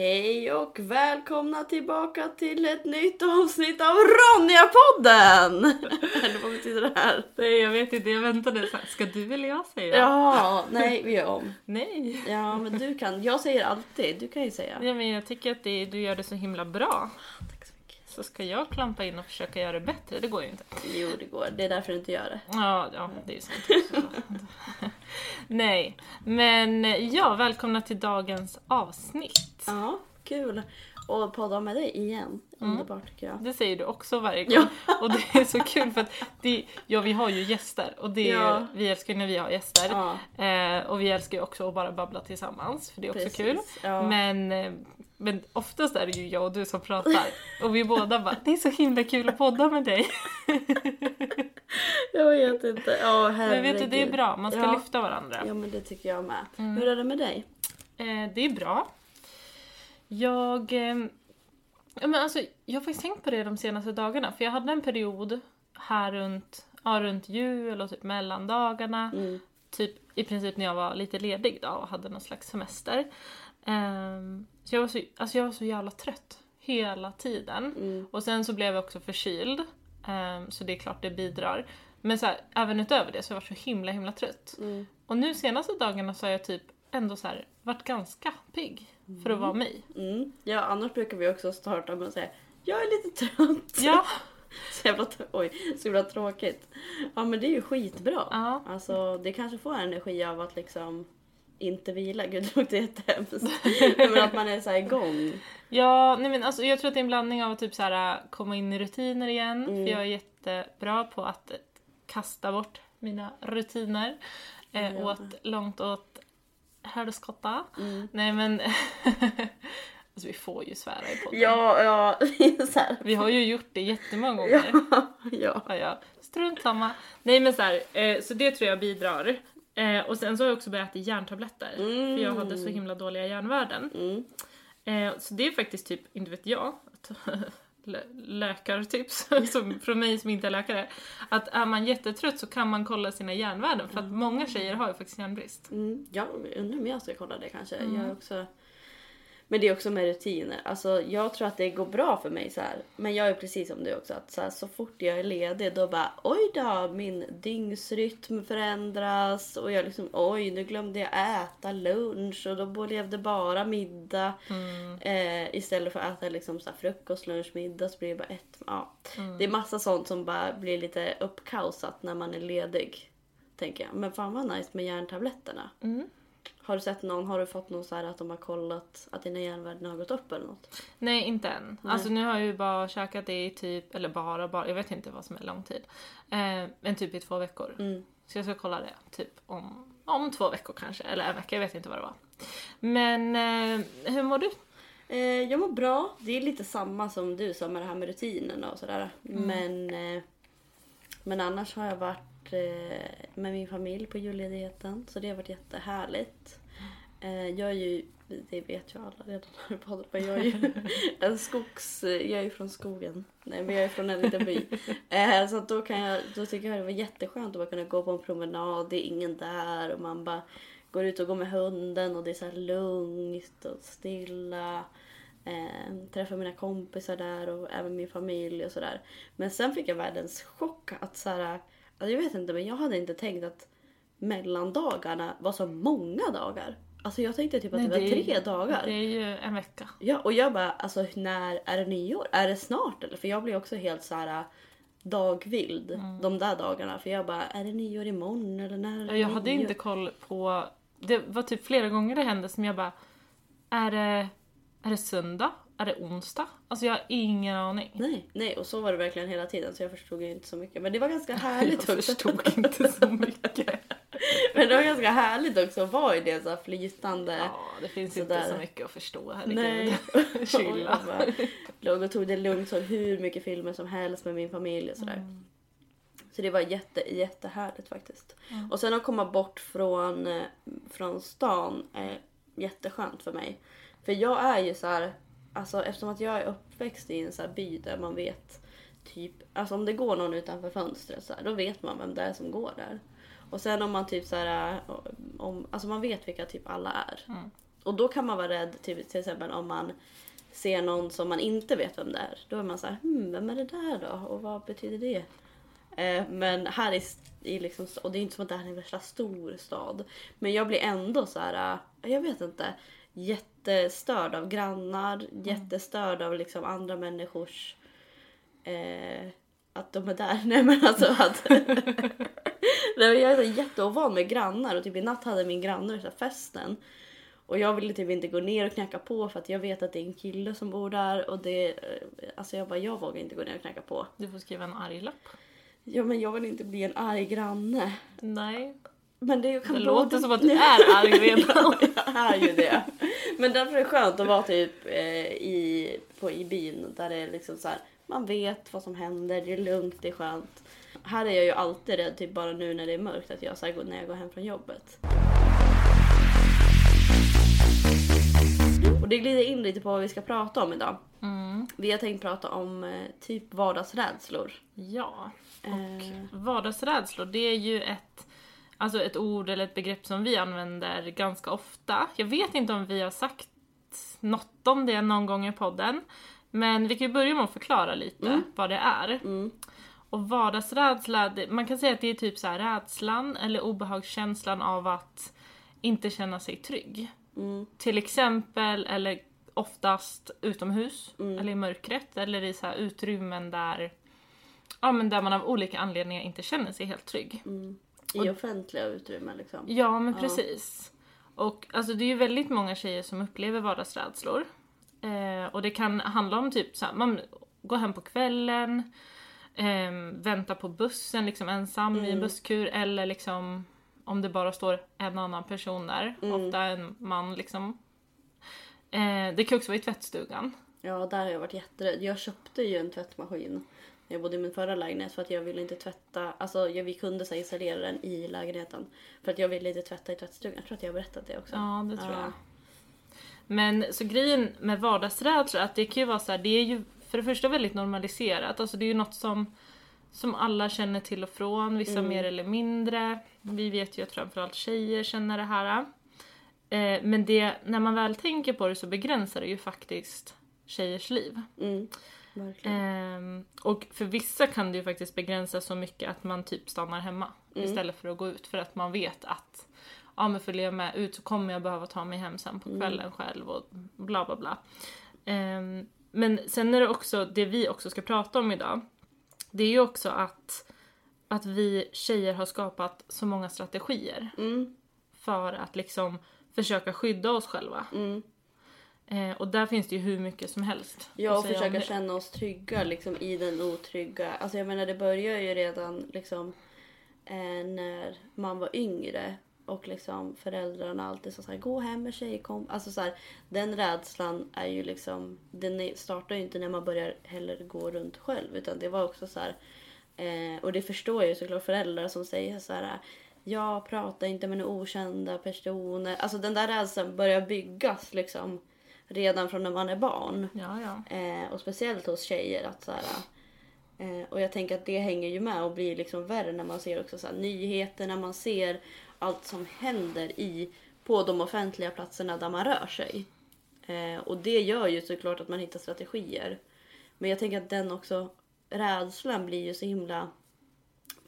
Hej och välkomna tillbaka till ett nytt avsnitt av Ronja-podden! Eller vad betyder det här? Nej, jag vet inte. Jag väntade. Ska du eller jag säga? Ja, nej vi gör om. Nej. Ja men du kan, jag säger alltid, du kan ju säga. Ja, men jag tycker att det, du gör det så himla bra. Så ska jag klampa in och försöka göra det bättre? Det går ju inte. Jo det går, det är därför du inte gör det. Ja, ja det är ju sant. Nej, men ja, välkomna till dagens avsnitt. Ja, kul. Och podda med dig igen. Underbart tycker jag. Det säger du också varje gång. Och det är så kul för att det, ja, vi har ju gäster och det Ja. vi älskar ju när vi har gäster. Ja, Eh, och vi älskar ju också att bara babbla tillsammans för det är också precis. kul. Ja. Men, eh, men oftast är det ju jag och du som pratar. Och vi båda bara, det är så himla kul att podda med dig. Jag vet inte. Ja Men vet du, det är herregud. bra, man ska Ja. lyfta varandra. Ja men det tycker jag med. Mm. Hur är det med dig? Eh, det är bra. Jag... Eh, ja, men alltså, jag har faktiskt tänkt på det de senaste dagarna. För jag hade en period här runt, ja, runt jul och typ mellandagarna. Mm. Typ i princip när jag var lite ledig då och hade någon slags semester. Ehm, så, jag var så alltså jag var så jävla trött hela tiden. Mm. Och sen så blev jag också förkyld. ehm, så det är klart det bidrar. Men så här, även utöver det så har jag varit så himla himla trött. Mm. Och nu senaste dagarna så har jag typ ändå så här varit ganska pigg för att vara mig. Mm. Ja, annars brukar vi också starta med att säga jag är lite trött. Ja, Så jävla, oj, så jävla tråkigt. Ja men det är ju skitbra. ja. Alltså det kanske får energi av att liksom inte vila. Gud det låter jättehemskt. men att man är så här igång. Ja, nej men alltså, jag tror att det är en blandning av att typ så här, komma in i rutiner igen. Mm. För jag är jättebra på att kasta bort mina rutiner. Eh, Ja. åt långt åt helskotta. Mm. Nej men... alltså vi får ju svära i podden. Ja, ja, så här. Vi har ju gjort det jättemånga gånger. Ja. Ja, ja. Strunt samma. Nej men så här, eh, så det tror jag bidrar. Eh, och sen så har jag också börjat äta järntabletter. Mm. För jag hade så himla dåliga järnvärden. Mm. Eh, så det är faktiskt typ, inte vet jag, lä- läkartips som, från mig som inte är läkare. Att är man jättetrött så kan man kolla sina järnvärden för att många tjejer har ju faktiskt järnbrist. Mm. Ja, undrar om jag ska kolla det kanske. Mm. Jag är också... Men det är också med rutiner. Alltså, jag tror att det går bra för mig så här. Men jag är precis som du också. Att så, här, så fort jag är ledig då bara oj då, min dygnsrytm förändras. Och jag liksom oj, nu glömde jag äta lunch och då blev det bara middag. Mm. Eh, istället för att äta liksom, så här, frukost, lunch, middag så blir det bara ett. Ja. Mm. Det är massa sånt som bara blir lite uppkaosat när man är ledig. Tänker jag. Men fan vad nice med järntabletterna. Mm. Har du sett någon, har du fått någon så här att de har kollat att dina järnvärden har gått upp eller något? Nej, inte än. Nej. Alltså nu har jag ju bara käkat det i typ, eller bara, bara, jag vet inte vad som är lång tid. Eh, men typ i två veckor. Mm. Så jag ska kolla det typ om, om två veckor kanske, eller en vecka, jag vet inte vad det var. Men eh, hur mår du? Eh, jag mår bra. Det är lite samma som du sa med det här med rutinerna och sådär. Men, eh, men annars har jag varit eh, med min familj på julledigheten. Så det har varit jättehärligt. Eh, jag är ju, det vet ju alla redan här i podden, men jag är ju en skogs... Jag är från skogen. Nej men jag är från en liten by. Eh, så då, kan jag, då tycker jag det var jätteskönt att bara kunna gå på en promenad. Det är ingen där och man bara går ut och går med hunden och det är så lugnt och stilla. Eh, träffar mina kompisar där och även min familj och sådär. Men sen fick jag världens chock att så här, alltså jag vet inte men jag hade inte tänkt att mellandagarna var så många dagar. Alltså jag tänkte typ att Nej, det var det tre dagar. Det är ju en vecka. Ja, och jag bara, alltså när är det nyår? Är det snart eller? För jag blir också helt så här äh, dagvild Mm. de där dagarna. För jag bara, är det nyår imorgon eller när är det Jag hade nyår? inte koll på... Det var typ flera gånger det hände som jag bara... Är det, är det söndag? Är det onsdag? Alltså jag har ingen aning. Nej, nej, och så var det verkligen hela tiden så jag förstod inte så mycket. Men det var ganska härligt jag också. förstod inte så mycket. Men det var ganska härligt också att vara i det så flytande. Ja, det finns Sådär. inte så mycket att förstå, herregud. Nej. Chilla. Och jag bara Låg och tog det lugnt, såg hur mycket filmer som helst med min familj och sådär. Mm. Så det var jätte, jättehärligt faktiskt. Mm. Och sen att komma bort från, eh, från stan är jätteskönt för mig. För jag är ju så här, alltså eftersom att jag är uppväxt i en så by där man vet typ, alltså om det går någon utanför fönstret så här, då vet man vem det är som går där. Och sen om man typ så här, om, alltså man vet vilka typ alla är. Mm. Och då kan man vara rädd till, till exempel om man ser någon som man inte vet vem det är. Då är man så här, hmm, vem är det där då? Och vad betyder det? Eh, men här är, i liksom, och det är inte som att det här är en värsta stor stad. Men jag blir ändå så här, eh, jag vet inte, jättestörd av grannar, jättestörd av liksom andra människors eh, att de är där. Nej men alltså att... Nej, jag är så jätteovan med grannar och typ i natt hade min granne så festen. Och jag ville typ inte gå ner och knacka på för att jag vet att det är en kille som bor där och det... Alltså jag bara, jag vågar inte gå ner och knacka på. Du får skriva en arg lapp. Ja men jag vill inte bli en arg granne. Nej. Men det, Det låter som att du är arg redan. Ja, jag är ju det. Men därför är det skönt att vara typ eh, i, på, i byn där det är liksom så här, man vet vad som händer, det är lugnt, det är skönt. Här är jag ju alltid rädd, typ bara nu när det är mörkt, att jag så här, när jag går hem från jobbet. Och det glider in lite på vad vi ska prata om idag. Mm. Vi har tänkt prata om eh, typ vardagsrädslor. Ja. Eh, Vardagsrädslor, det är ju ett, alltså ett ord eller ett begrepp som vi använder ganska ofta. Jag vet inte om vi har sagt något om det någon gång i podden. Men vi kan ju börja med att förklara lite vad det är. mm, Och vardagsrädsla, man kan säga att det är typ så här rädslan eller obehagskänslan av att inte känna sig trygg. mm, Till exempel, eller oftast utomhus, Mm. eller i mörkret, eller i så här utrymmen där, ja, men där man av olika anledningar inte känner sig helt trygg. mm. I offentliga utrymmen liksom. Ja, men Ja. precis. Och alltså, det är ju väldigt många tjejer som upplever vardagsrädslor. Eh, och det kan handla om typ så här, man går hem på kvällen, eh, väntar på bussen liksom ensam i en Mm. busskur eller liksom om det bara står en annan person där, Mm. ofta en man liksom. Eh, det kan också vara i tvättstugan. Ja, där har jag varit jätterädd. Jag köpte ju en tvättmaskin jag bodde i min förra lägenhet för att jag ville inte tvätta. Alltså jag, vi kunde så installera den i lägenheten. För att jag ville inte tvätta i tvättstugan. Jag tror att jag har berättat det också. Ja, det tror Ja. jag. Men så grejen med vardagsrädsla, att det kan ju vara så här, det är ju för det första väldigt normaliserat. Alltså det är ju något som, som alla känner till och från, vissa Mm. mer eller mindre. Vi vet ju att framförallt tjejer känner det här. Eh, men det, när man väl tänker på det så begränsar det ju faktiskt tjejers liv. Mm. Ehm, och för vissa kan det ju faktiskt begränsa så mycket att man typ stannar hemma Mm. istället för att gå ut för att man vet att ja men följer jag med ut så kommer jag behöva ta mig hem sen på Mm. kvällen själv och bla bla bla. Ehm, men sen är det också, det vi också ska prata om idag, det är ju också att, att vi tjejer har skapat så många strategier Mm, för att liksom försöka skydda oss själva. mm. Eh, och där finns det ju hur mycket som helst Ja, och försöka känna oss trygga liksom, i den otrygga. Alltså jag menar det börjar ju redan liksom eh, när man var yngre och liksom föräldrarna alltid sa så här, gå hem med tjejkomp. Alltså så här, den rädslan är ju liksom, den startar ju inte när man börjar heller gå runt själv utan det var också så här, eh, och det förstår jag ju såklart föräldrar som säger så här, jag pratar inte med några okända personer. Alltså den där rädslan börjar byggas liksom redan från när man är barn. Ja, ja. Eh, och speciellt hos tjejer. Att så här, eh, och jag tänker att det hänger ju med och blir liksom värre när man ser också så här, nyheter, när man ser allt som händer i, på de offentliga platserna där man rör sig. Eh, och det gör ju såklart att man hittar strategier. Men jag tänker att den också, rädslan blir ju så himla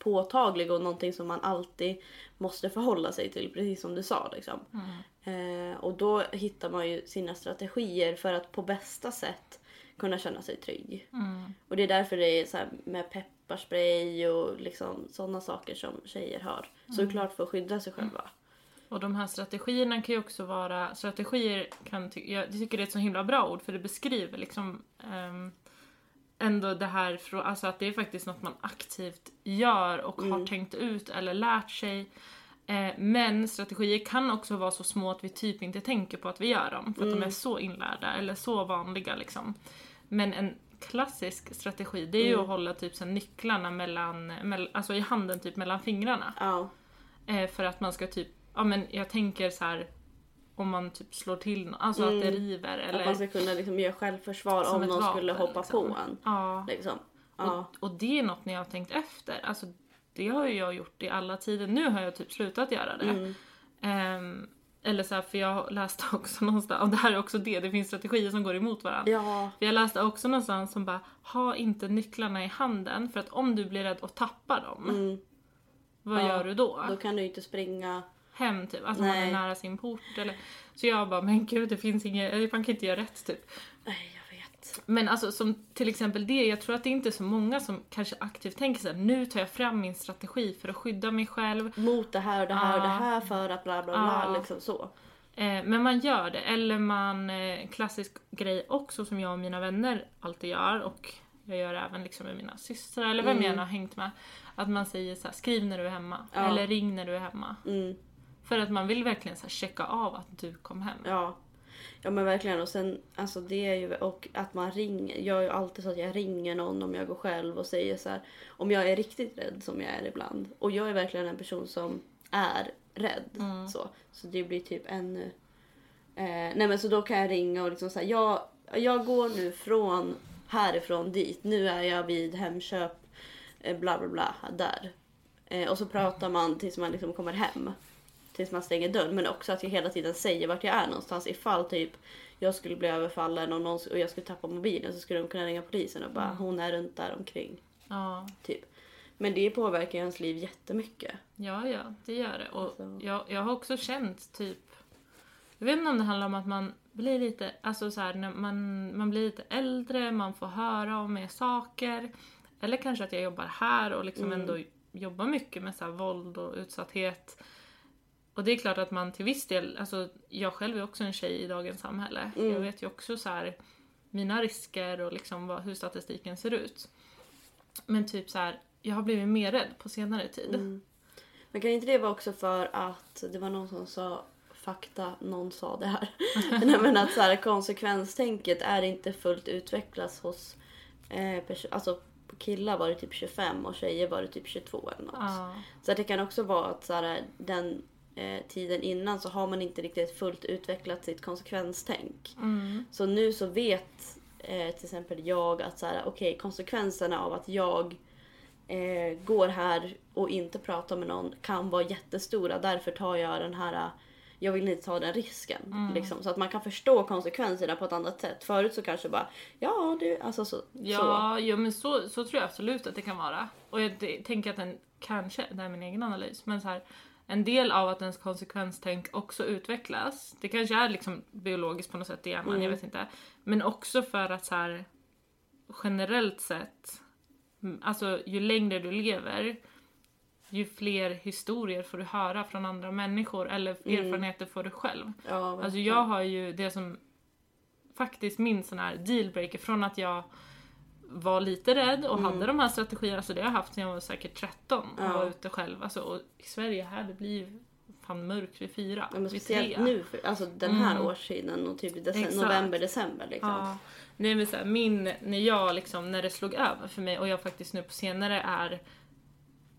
påtaglig och någonting som man alltid måste förhålla sig till, precis som du sa. Liksom. Eh, och då hittar man ju sina strategier för att på bästa sätt kunna känna sig trygg. Mm. Och det är därför det är så med pepparspray och liksom sådana saker som tjejer har. Såklart för att skydda sig själva. Och de här strategierna kan ju också vara, strategier kan jag tycker det är ett så himla bra ord för det beskriver liksom ehm, ändå det här, alltså att det är faktiskt något man aktivt gör och har tänkt ut eller lärt sig. Eh, men strategier kan också vara så små att vi typ inte tänker på att vi gör dem för att de är så inlärda eller så vanliga liksom. Men en klassisk strategi det är ju att hålla typ så nycklarna mellan, mell- alltså i handen typ mellan fingrarna. Eh, för att man ska typ, ja men jag tänker så här om man typ slår till nå- alltså att det river eller... Att man ska kunna liksom göra självförsvar Som om någon vapen, skulle hoppa liksom. på en. Ja. Liksom. Ja. Och, och det är något jag har tänkt efter. Alltså det har ju jag gjort i alla tider. Nu har jag typ slutat göra det. Mm. Ehm, eller så här, för jag läste också någonstans, och det här är också det, det finns strategier som går emot varandra. Ja. För jag läste också någonstans som bara, ha inte nycklarna i handen för att om du blir rädd att tappa dem, Mm. vad Ja, gör du då? Då kan du ju inte springa. Hem typ, alltså man Nej. är nära sin port eller... Så jag bara, men gud det finns inget, man kan inte göra rätt typ. Nej, jag vet. Men alltså som till exempel det, jag tror att det inte är så många som kanske aktivt tänker så här, nu tar jag fram min strategi för att skydda mig själv. Mot det här och det här och det här för att bla bla bla. Ja. Liksom så. Eh, men man gör det, eller man, eh, klassisk grej också som jag och mina vänner alltid gör och jag gör även liksom med mina systrar eller vem Mm. jag än har hängt med. Att man säger så här, skriv när du är hemma, Ja. eller ring när du är hemma. Mm. För att man vill verkligen så checka av att du kom hem. Ja. Ja men verkligen och sen alltså det är ju och att man ringer. Jag är ju alltid så att jag ringer någon om jag går själv och säger så här om jag är riktigt rädd som jag är ibland. Och jag är verkligen en person som är rädd. Mm. Så, så det blir typ ännu... Eh, nej men så då kan jag ringa och liksom säga jag, jag går nu från härifrån dit. Nu är jag vid Hemköp eh, bla bla bla där. Eh, och så pratar man tills man liksom kommer hem. Tills man stänger dörren. Men också att jag hela tiden säger vart jag är någonstans. Ifall typ jag skulle bli överfallen och, någon, och jag skulle tappa mobilen så skulle de kunna ringa polisen och bara hon är runt där omkring. Ja. Typ. Men det påverkar ju ens liv jättemycket. Ja, ja, det gör det. Och Så. jag, jag har också känt typ... Jag vet inte om det handlar om att man blir lite, alltså så här, när man, man blir lite äldre, man får höra om mer saker. Eller kanske att jag jobbar här och liksom Mm. ändå jobbar mycket med så våld och utsatthet. Och det är klart att man till viss del, alltså jag själv är också en tjej i dagens samhälle. Mm. Jag vet ju också så här mina risker och liksom vad, hur statistiken ser ut. Men typ så här, jag har blivit mer rädd på senare tid. Mm. Men kan inte det vara också för att det var någon som sa fakta, någon sa det här. Men att så här, konsekvenstänket är inte fullt utvecklat hos eh, alltså killar var det typ 25 och tjejer var det typ 22 eller något. Ja. Så det kan också vara att så här, den eh, tiden innan så har man inte riktigt fullt utvecklat sitt konsekvenstänk. Mm. Så nu så vet eh, till exempel jag att så här, okej konsekvenserna av att jag eh, går här och inte pratar med någon kan vara jättestora. Därför tar jag den här, eh, jag vill inte ta den risken. Mm. Liksom, så att man kan förstå konsekvenserna på ett annat sätt. Förut så kanske bara, ja du, alltså så. så. Ja, ja men så, så tror jag absolut att det kan vara. Och jag tänker att den kanske, det här är min egen analys, men så här, en del av att ens konsekvenstänk också utvecklas, det kanske är liksom biologiskt på något sätt i hjärnan, Mm. jag vet inte. Men också för att så här, generellt sett, alltså ju längre du lever, ju fler historier får du höra från andra människor eller Mm. erfarenheter får du själv. Ja, Alltså jag har ju det som faktiskt min sån här dealbreaker från att jag var lite rädd och Mm. hade de här strategierna, så det har jag haft sedan jag var säkert 13 och Ja. var ute själv. Alltså, och i Sverige här, det blir fan mörkt vid fyra, Ja, men speciellt nu, för, alltså den här Mm. årstiden och typ november, december liksom. Ja. Nej men så här, min, när jag liksom, när det slog över för mig och jag faktiskt nu på senare är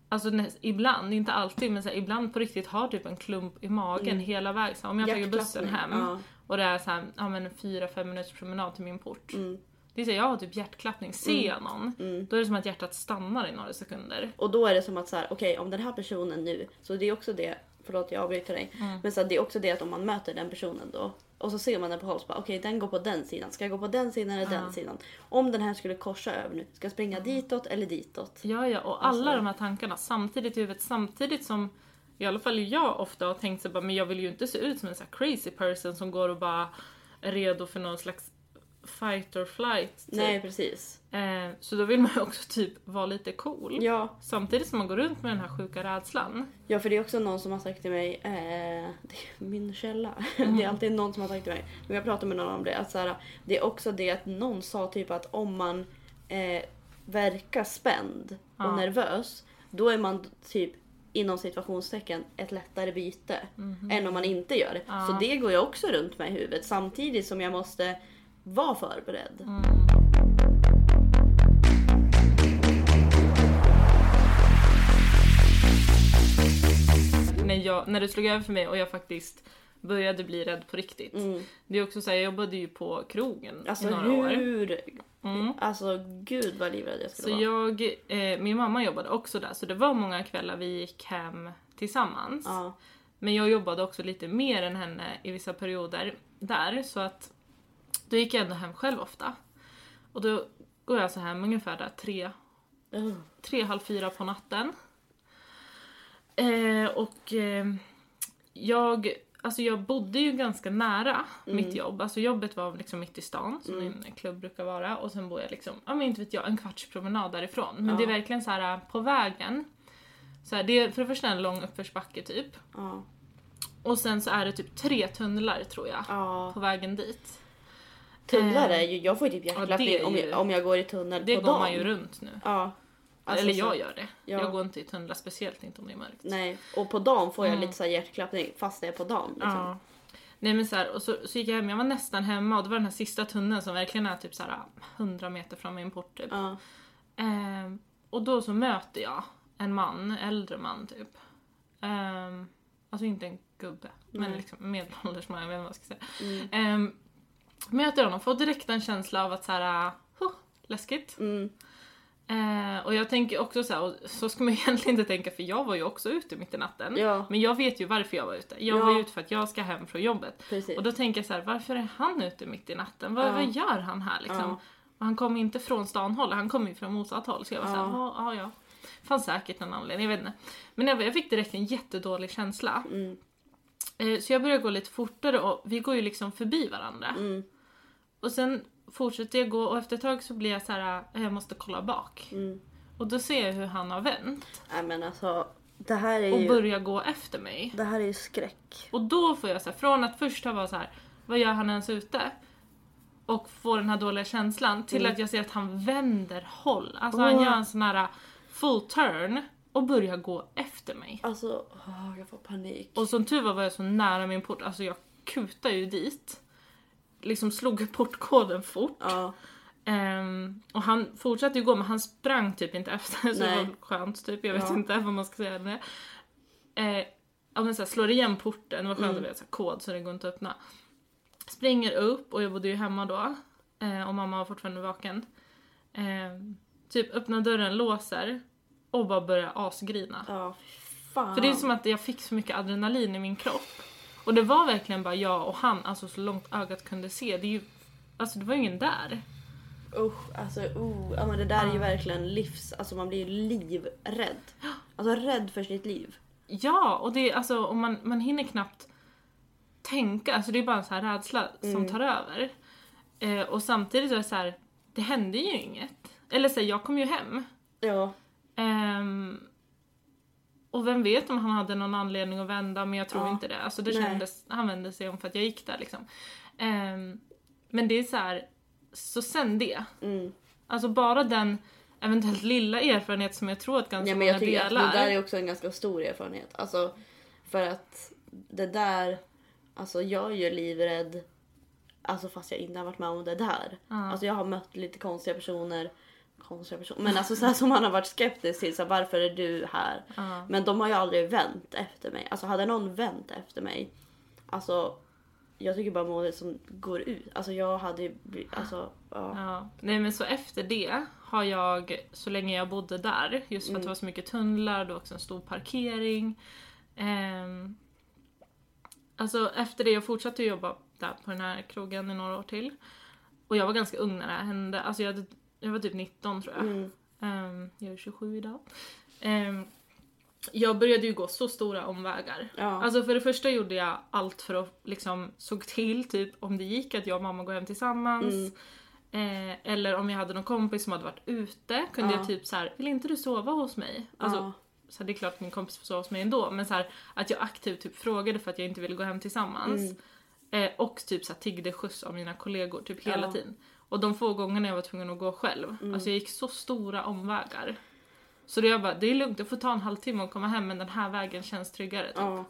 Alltså ibland, inte alltid, men så här, ibland på riktigt har typ en klump i magen Mm. hela vägen. Så här, om jag tar bussen hem Ja. och det är så ja men fyra, fem minuters promenad till min port. Mm. Det är så jag har typ hjärtklappning. Ser Mm. jag någon, Mm. då är det som att hjärtat stannar i några sekunder. Och då är det som att så här, okej om den här personen nu, så det är också det, förlåt jag avbryter dig, Mm. men så här, det är också det att om man möter den personen då och så ser man den på håll, okej den går på den sidan, ska jag gå på den sidan eller Ja. den sidan? Om den här skulle korsa över nu, ska jag springa ditåt eller ditåt? Ja, ja, och alla Alltså- de här tankarna samtidigt i huvudet, samtidigt som i alla fall jag ofta har tänkt så bara, men jag vill ju inte se ut som en så här crazy person som går och bara är redo för någon slags fight or flight. Typ. Nej precis. Eh, så då vill man ju också typ vara lite cool. Ja, Samtidigt som man går runt med den här sjuka rädslan. ja för det är också någon som har sagt till mig, eh, det är min källa, Mm. det är alltid någon som har sagt till mig, men jag pratade med någon om det, att så här, det är också det att någon sa typ att om man eh, verkar spänd och Ja. nervös, då är man typ inom situationstecken ett lättare byte än om man inte gör det. Ja. Så det går jag också runt med i huvudet samtidigt som jag måste vara förberedd. Mm. När, jag, när det slog över för mig och jag faktiskt började bli rädd på riktigt. Mm. Det är också så här, jag jobbade ju på krogen Alltså i några år. hur... Mm. Alltså gud vad livrädd jag skulle Så vara. jag, eh, min mamma jobbade också där så det var många kvällar vi gick hem tillsammans. Ja. Men jag jobbade också lite mer än henne i vissa perioder där så att då gick jag ändå hem själv ofta. Och då går jag så hem ungefär där tre, Oh. tre, halv fyra på natten. Eh, och eh, jag, alltså jag bodde ju ganska nära mitt jobb. Alltså jobbet var liksom mitt i stan som min klubb brukar vara och sen bor jag liksom, ja men inte vet jag, en kvarts promenad därifrån. Men Ja. det är verkligen så här på vägen. Så här, det är för det första en lång uppförsbacke typ. Ja. Och sen så är det typ tre tunnlar tror jag ja. på vägen dit. Tunnlar Eh, är ju, jag får ju typ ja, det hjärtklappning är om, jag, om jag går i tunnel Det på går dagen. man ju runt nu. Ja. Alltså, Eller jag gör det. Ja. Jag går inte i tunnlar, speciellt inte om det är mörkt. Nej, och på dagen får jag Mm. lite så här hjärtklappning fast det är på dagen. Liksom. Ja. Nej men så, här, och så, så gick jag hem, jag var nästan hemma och det var den här sista tunneln som verkligen är typ så här 100 meter från min port typ. Ja. Ehm, och då så möter jag en man, äldre man typ. Ehm, alltså inte en gubbe, men Nej. liksom medelålders man, jag vet inte vad jag ska säga. Mm. Ehm, möter honom, får direkt en känsla av att så här, huh, läskigt. Mm. Eh, och jag tänker också så här, så ska man egentligen inte tänka för jag var ju också ute mitt i natten. Ja, Men jag vet ju varför jag var ute. Jag Ja. var ute för att jag ska hem från jobbet. precis. Och då tänker jag så här, varför är han ute mitt i natten? Vad, Ja. vad gör han här liksom? Han kommer inte från stanhåll, han kommer ju från motsatt håll. Så jag var såhär, ja, ja, ja. Fanns säkert någon anledning, jag vet inte. Men jag, jag fick direkt en jättedålig känsla. Mm. Eh, så jag började gå lite fortare och vi går ju liksom förbi varandra. Mm. Och sen fortsätter jag gå och efter ett tag så blir jag så här, "Eh, jag måste kolla bak. Mm. Och då ser jag hur han har vänt Nej men alltså, det här är och ju, börjar gå efter mig. det här är ju skräck. Och då får jag så här, från att först ha varit så här, vad gör han ens ute? Och få den här dåliga känslan till Mm. att jag ser att han vänder håll. Alltså han Åh. gör en sån här full turn och börjar gå efter mig. Alltså, åh, jag får panik. Och som tur var var jag så nära min port, alltså jag kutade ju dit. Liksom slog portkoden fort. Ja, Ehm, och han fortsatte ju gå men han sprang typ inte efter så det Nej. var skönt typ, jag vet Ja. inte vad man ska säga det. Eh, ja men såhär, slår igen porten, det var skönt Mm. att vi hade kod så det går inte att öppna. Springer upp och jag bodde ju hemma då eh, och mamma var fortfarande vaken. Eh, typ öppnar dörren, låser och bara börjar asgrina. ja, fan. För det är som att jag fick så mycket adrenalin i min kropp. Och det var verkligen bara jag och han, alltså så långt ögat kunde se. Det är ju, alltså det var ju ingen där. Usch, alltså uh, ja, men det där är ju verkligen livs... Alltså man blir ju livrädd. Alltså rädd för sitt liv. Ja, och det är alltså, och man, man hinner knappt tänka, alltså det är bara en sån här rädsla som Mm. tar över. Eh, och samtidigt så är det så här, det hände ju inget. Eller så här, jag kom ju hem. Ja, Ehm, och vem vet om han hade någon anledning att vända, men jag tror Ja. inte det. Alltså det Nej. kändes, han vände sig om för att jag gick där liksom. Ehm, men det är så här, så sen det. mm. Alltså bara den eventuellt lilla erfarenhet som jag tror att ganska ja men jag många tycker att delar. det där är också en ganska stor erfarenhet. Alltså för att det där... Alltså jag är ju livrädd. Alltså fast jag inte har varit med om det där. Ja. Alltså jag har mött lite konstiga personer. Konstiga personer. Men alltså så här som man har varit skeptisk till. Så här, varför är du här? Ja. Men de har ju aldrig vänt efter mig. Alltså hade någon vänt efter mig. Alltså jag tycker bara modet som går ut. Alltså jag hade ju alltså ja. Ja. Nej men så efter det har jag, så länge jag bodde där, just för att det var så mycket tunnlar, det var också en stor parkering. Ehm, alltså efter det, jag fortsatte jobba där på den här krogen i några år till. Och jag var ganska ung när det här hände, alltså jag, hade, jag var typ 19 tror jag. Mm. Ehm, jag är 27 idag. Ehm, jag började ju gå så stora omvägar. Ja. Alltså för det första gjorde jag allt för att liksom såg till typ om det gick att jag och mamma går hem tillsammans. Mm. Eh, eller om jag hade någon kompis som hade varit ute kunde Ja. jag typ så här, vill inte du sova hos mig? Alltså, ja. så det är klart att min kompis får sova hos mig ändå men så här, att jag aktivt typ frågade för att jag inte ville gå hem tillsammans. Mm. Eh, och typ så här, tiggde skjuts av mina kollegor typ hela tiden. Och de få gångerna jag var tvungen att gå själv, Mm. alltså jag gick så stora omvägar. Så då jag bara, det är lugnt, jag får ta en halvtimme och komma hem men den här vägen känns tryggare. Typ. Ja.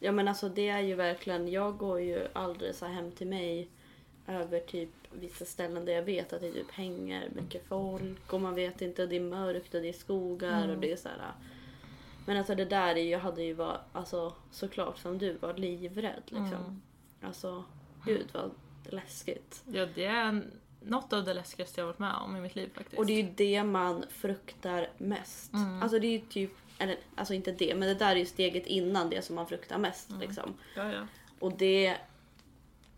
Ja men alltså det är ju verkligen, jag går ju aldrig så hem till mig över typ vissa ställen där jag vet att det typ hänger mycket folk och man vet inte, det är mörkt och det är skogar Mm. och det är så här. Men alltså det där är ju, jag hade ju varit, alltså såklart som du var livrädd liksom. Mm. Alltså gud vad läskigt. Ja, det är en- något av det läskigaste jag varit med om i mitt liv faktiskt. Och det är ju det man fruktar mest. Mm. Alltså det är ju typ eller alltså inte det, men det där är ju steget innan det som man fruktar mest. Mm. Liksom. Ja, ja. Och det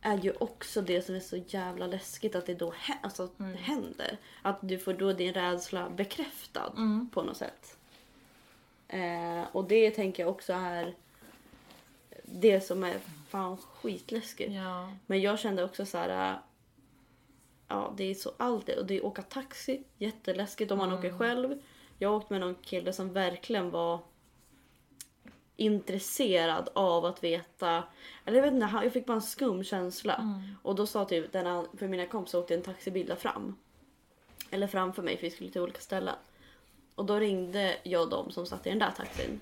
är ju också det som är så jävla läskigt att det då hä- alltså, Mm. händer. Att du får då din rädsla bekräftad Mm. på något sätt. Eh, och det tänker jag också är det som är fan skitläskigt. ja. Men jag kände också så här. äh, Ja, det är så allt. Och det är åka taxi, jätteläskigt om man Mm. åker själv. Jag åkte med någon kille som verkligen var intresserad av att veta. Eller jag vet inte, jag fick bara en skum känsla. Mm. Och då sa typ den an- för mina kompisar åkte en taxibil där fram. Eller framför mig för vi skulle till olika ställen. Och då ringde jag dem som satt i den där taxin.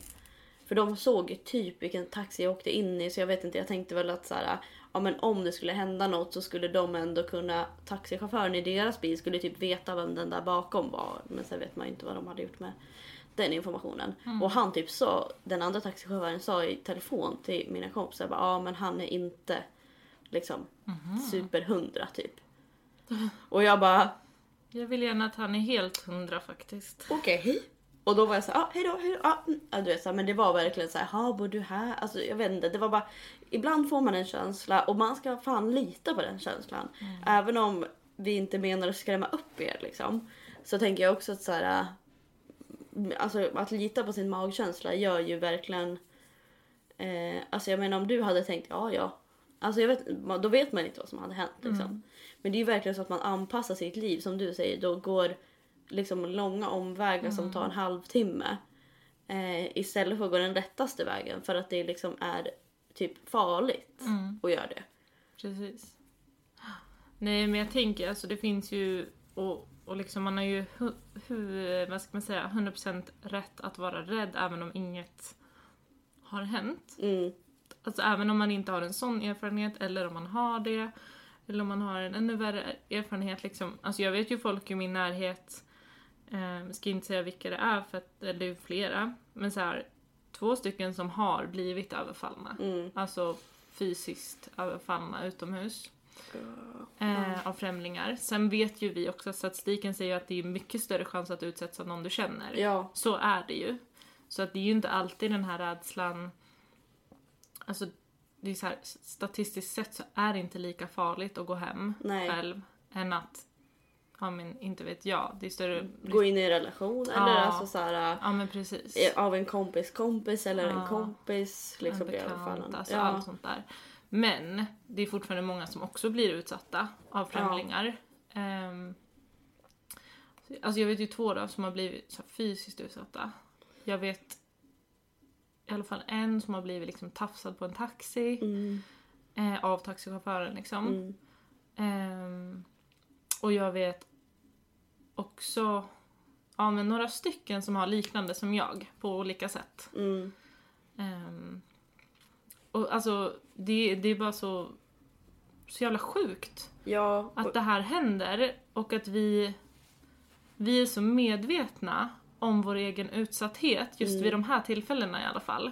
För de såg typ vilken taxi jag åkte in i så jag vet inte, jag tänkte väl att så här, ja men om det skulle hända något så skulle de ändå kunna, taxichauffören i deras bil skulle typ veta vem den där bakom var. Men sen vet man ju inte vad de hade gjort med den informationen. Och han typ sa, den andra taxichauffören sa i telefon till mina kompisar, bara, ja men han är inte liksom superhundra typ. Och jag bara, Jag vill gärna att han är helt hundra faktiskt. okej. Och då var jag så här, ah, hejdå, hejdå. Ah, mm. ja, du vet, så här, men det var verkligen så här, bor du här? Alltså jag vet inte, det var bara, ibland får man en känsla och man ska fan lita på den känslan. Även om vi inte menar att skrämma upp er liksom. Så tänker jag också att så här, äh, alltså att lita på sin magkänsla gör ju verkligen, eh, alltså jag menar om du hade tänkt, ja ja. Alltså jag vet, då vet man inte vad som hade hänt liksom. Men det är ju verkligen så att man anpassar sitt liv som du säger, då går liksom långa omvägar som tar en halvtimme. Eh, istället för att gå den rättaste vägen för att det liksom är typ farligt Mm. att göra det. Precis. Nej men jag tänker alltså det finns ju och, och liksom man har ju hu, hu, vad ska man säga 100% rätt att vara rädd även om inget har hänt. Mm. Alltså även om man inte har en sån erfarenhet eller om man har det. Eller om man har en ännu värre erfarenhet liksom. Alltså jag vet ju folk i min närhet, eh, ska inte säga vilka det är för att eller det är flera. Men så här, två stycken som har blivit överfallna. Mm. Alltså fysiskt överfallna utomhus. Eh, av främlingar. Sen vet ju vi också statistiken säger att det är mycket större chans att utsättas av någon du känner. Ja, Så är det ju. Så att det är ju inte alltid den här rädslan... Alltså, det är så här, statistiskt sett så är det inte lika farligt att gå hem Nej. själv än att, ja men inte vet jag, det är större... gå in i en relation eller Ja. alltså så här, Ja men precis. av en kompis kompis eller en Ja. kompis liksom en bekant, alltså ja. allt sånt där. Men det är fortfarande många som också blir utsatta av främlingar. Ehm, alltså jag vet ju två då som har blivit så fysiskt utsatta. Jag vet i alla fall en som har blivit liksom tafsad på en taxi Mm. eh, av taxichauffören liksom. Mm. Ehm, och jag vet också ja, men några stycken som har liknande som jag på olika sätt. Mm. Ehm, och alltså, det, det är bara så, så jävla sjukt Ja, att och, det här händer och att vi, vi är så medvetna om vår egen utsatthet just Mm. vid de här tillfällena i alla fall.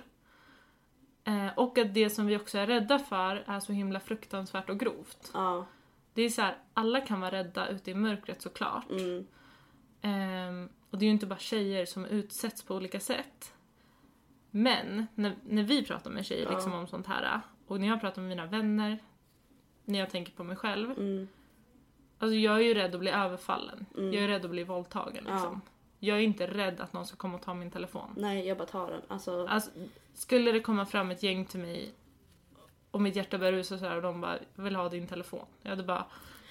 Eh, och att det som vi också är rädda för är så himla fruktansvärt och grovt. ja. Det är så här, alla kan vara rädda ute i mörkret såklart. Mm. Ehm, och det är ju inte bara tjejer som utsätts på olika sätt. Men när, när vi pratar med tjejer Ja. liksom om sånt här och när jag pratar med mina vänner, när jag tänker på mig själv. Mm. Alltså jag är ju rädd att bli överfallen. Mm. Jag är rädd att bli våldtagen liksom. Jag är inte rädd att någon ska komma och ta min telefon. Nej, jag bara tar den. Alltså, Alltså, skulle det komma fram ett gäng till mig och mitt hjärta börjar rusa så här och de bara vill ha din telefon. Jag hade bara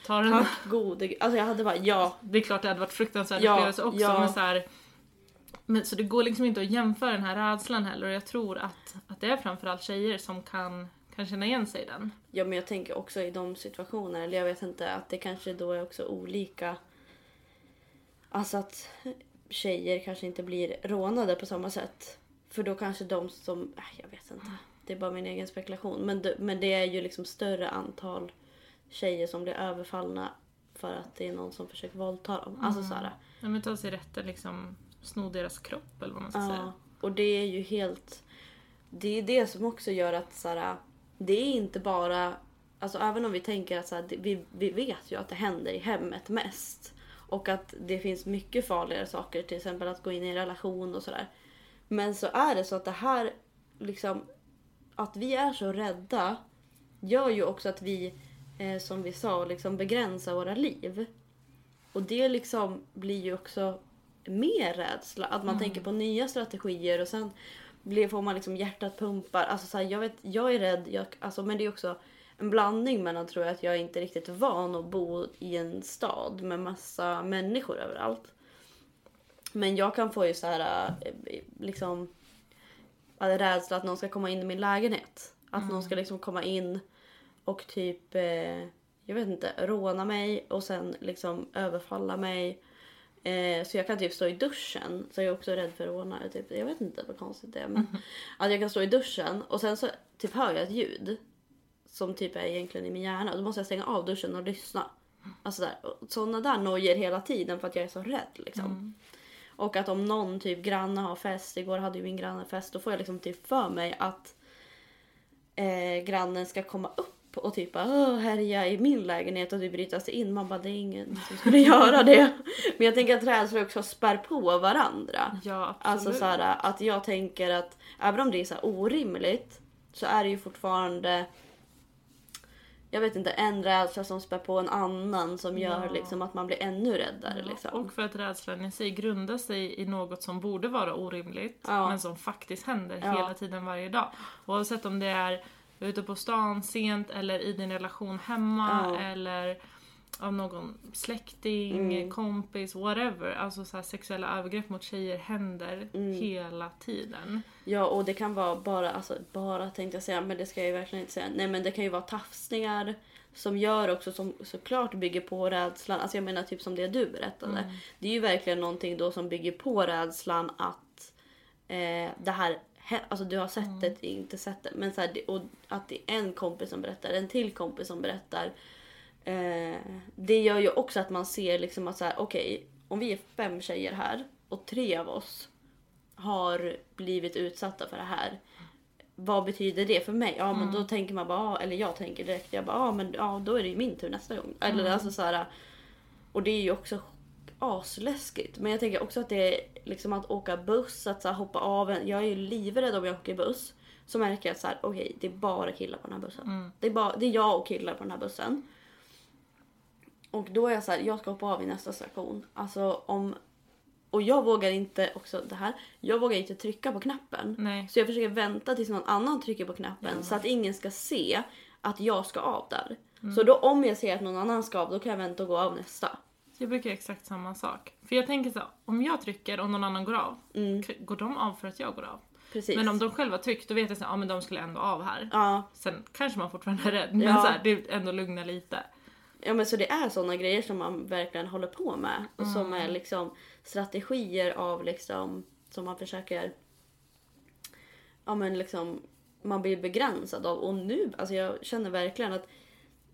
ta den. tack gode. Alltså jag hade bara ja. Det är klart det hade varit fruktansvärd Ja, upplevelse också ja. men så här, men Så det går liksom inte att jämföra den här rädslan heller och jag tror att, att det är framförallt tjejer som kan, kan känna igen sig i den. Ja men jag tänker också i de situationerna, eller jag vet inte, att det kanske då är också olika. Alltså att tjejer kanske inte blir rånade på samma sätt. För då kanske de som, äh, jag vet inte. Det är bara min egen spekulation. Men det, men det är ju liksom större antal tjejer som blir överfallna för att det är någon som försöker våldta dem. Alltså så här, Ja, men ta sig rätten liksom, sno deras kropp eller vad man ska Ja, säga. och det är ju helt... Det är det som också gör att så här, det är inte bara... Alltså även om vi tänker att så här, det- vi, vi vet ju att det händer i hemmet mest. Och att det finns mycket farligare saker, till exempel att gå in i en relation och sådär. Men så är det så att det här, liksom, att vi är så rädda gör ju också att vi, eh, som vi sa, liksom begränsar våra liv. Och det liksom blir ju också mer rädsla. Att man tänker på nya strategier och sen blir, får man liksom hjärtat pumpar. Alltså så här, jag, vet, jag är rädd, jag, alltså, men det är också en blandning mellan tror jag att jag är inte riktigt van att bo i en stad med massa människor överallt. Men jag kan få ju så här eh, liksom äh, rädsla att någon ska komma in i min lägenhet. Att någon ska liksom komma in och typ, eh, jag vet inte, råna mig och sen liksom överfalla mig. Eh, så jag kan typ stå i duschen, så jag är också rädd för rånare. Typ. Jag vet inte vad konstigt det är. Men att jag kan stå i duschen och sen så typ hör jag ett ljud. Som typ är egentligen i min hjärna. Då måste jag stänga av duschen och lyssna. Alltså där, sådana där nojer hela tiden för att jag är så rädd liksom. Och att om någon typ granne har fest, igår hade ju min granne fest, då får jag liksom typ för mig att eh, grannen ska komma upp och typ härja i min lägenhet och typ bryta sig in. Man bara, det är ingen som skulle göra det. Men jag tänker att rädslor också spär på varandra. Ja, absolut. Alltså så här, att jag tänker att även om det är så orimligt så är det ju fortfarande jag vet inte, en rädsla som spär på en annan som gör Ja. liksom att man blir ännu räddare. Liksom. Och för att rädslan i sig grundar sig i något som borde vara orimligt Ja. men som faktiskt händer Ja. hela tiden varje dag. Oavsett om det är ute på stan sent eller i din relation hemma Ja. eller av någon släkting, Mm. kompis, whatever. Alltså så sexuella övergrepp mot tjejer händer Mm. hela tiden. Ja och det kan vara bara, alltså bara tänkte jag säga, men det ska jag ju verkligen inte säga. Nej men det kan ju vara tafsningar som gör också, som såklart bygger på rädslan. Alltså jag menar typ som det du berättade. Det är ju verkligen någonting då som bygger på rädslan att eh, det här hä- Alltså du har sett det, inte sett det. Men så här, och att det är en kompis som berättar, en till kompis som berättar. Eh, det gör ju också att man ser liksom att så här, okej, om vi är fem tjejer här och tre av oss har blivit utsatta för det här. Vad betyder det för mig? Ja men då tänker man bara, ah, eller jag tänker direkt, jag bara, ja men ja, då är det ju min tur nästa gång. Eller alltså så här, och det är ju också asläskigt. Men jag tänker också att det är liksom att åka buss, att så här, hoppa av. En, jag är ju livrädd om jag åker buss. Så märker jag att så här, okej det är bara killar på den här bussen. Det, är bara, det är jag och killar på den här bussen. Och då är jag så här, jag ska hoppa av i nästa station. Alltså om... Och jag vågar inte, också det här, jag vågar inte trycka på knappen. Nej. Så jag försöker vänta tills någon annan trycker på knappen så att ingen ska se att jag ska av där. Så då om jag ser att någon annan ska av, då kan jag vänta och gå av nästa. Jag brukar göra exakt samma sak. För jag tänker så om jag trycker och någon annan går av, Mm, går de av för att jag går av? precis. Men om de själva tryckt, då vet jag att ja, men de skulle ändå av här. Ja, Sen kanske man fortfarande är rädd, men Ja. så här, det ändå lugnar lite. Ja men så det är såna grejer som man verkligen håller på med. Och som är liksom strategier av liksom, som man försöker, ja men liksom, man blir begränsad av. Och nu, alltså jag känner verkligen att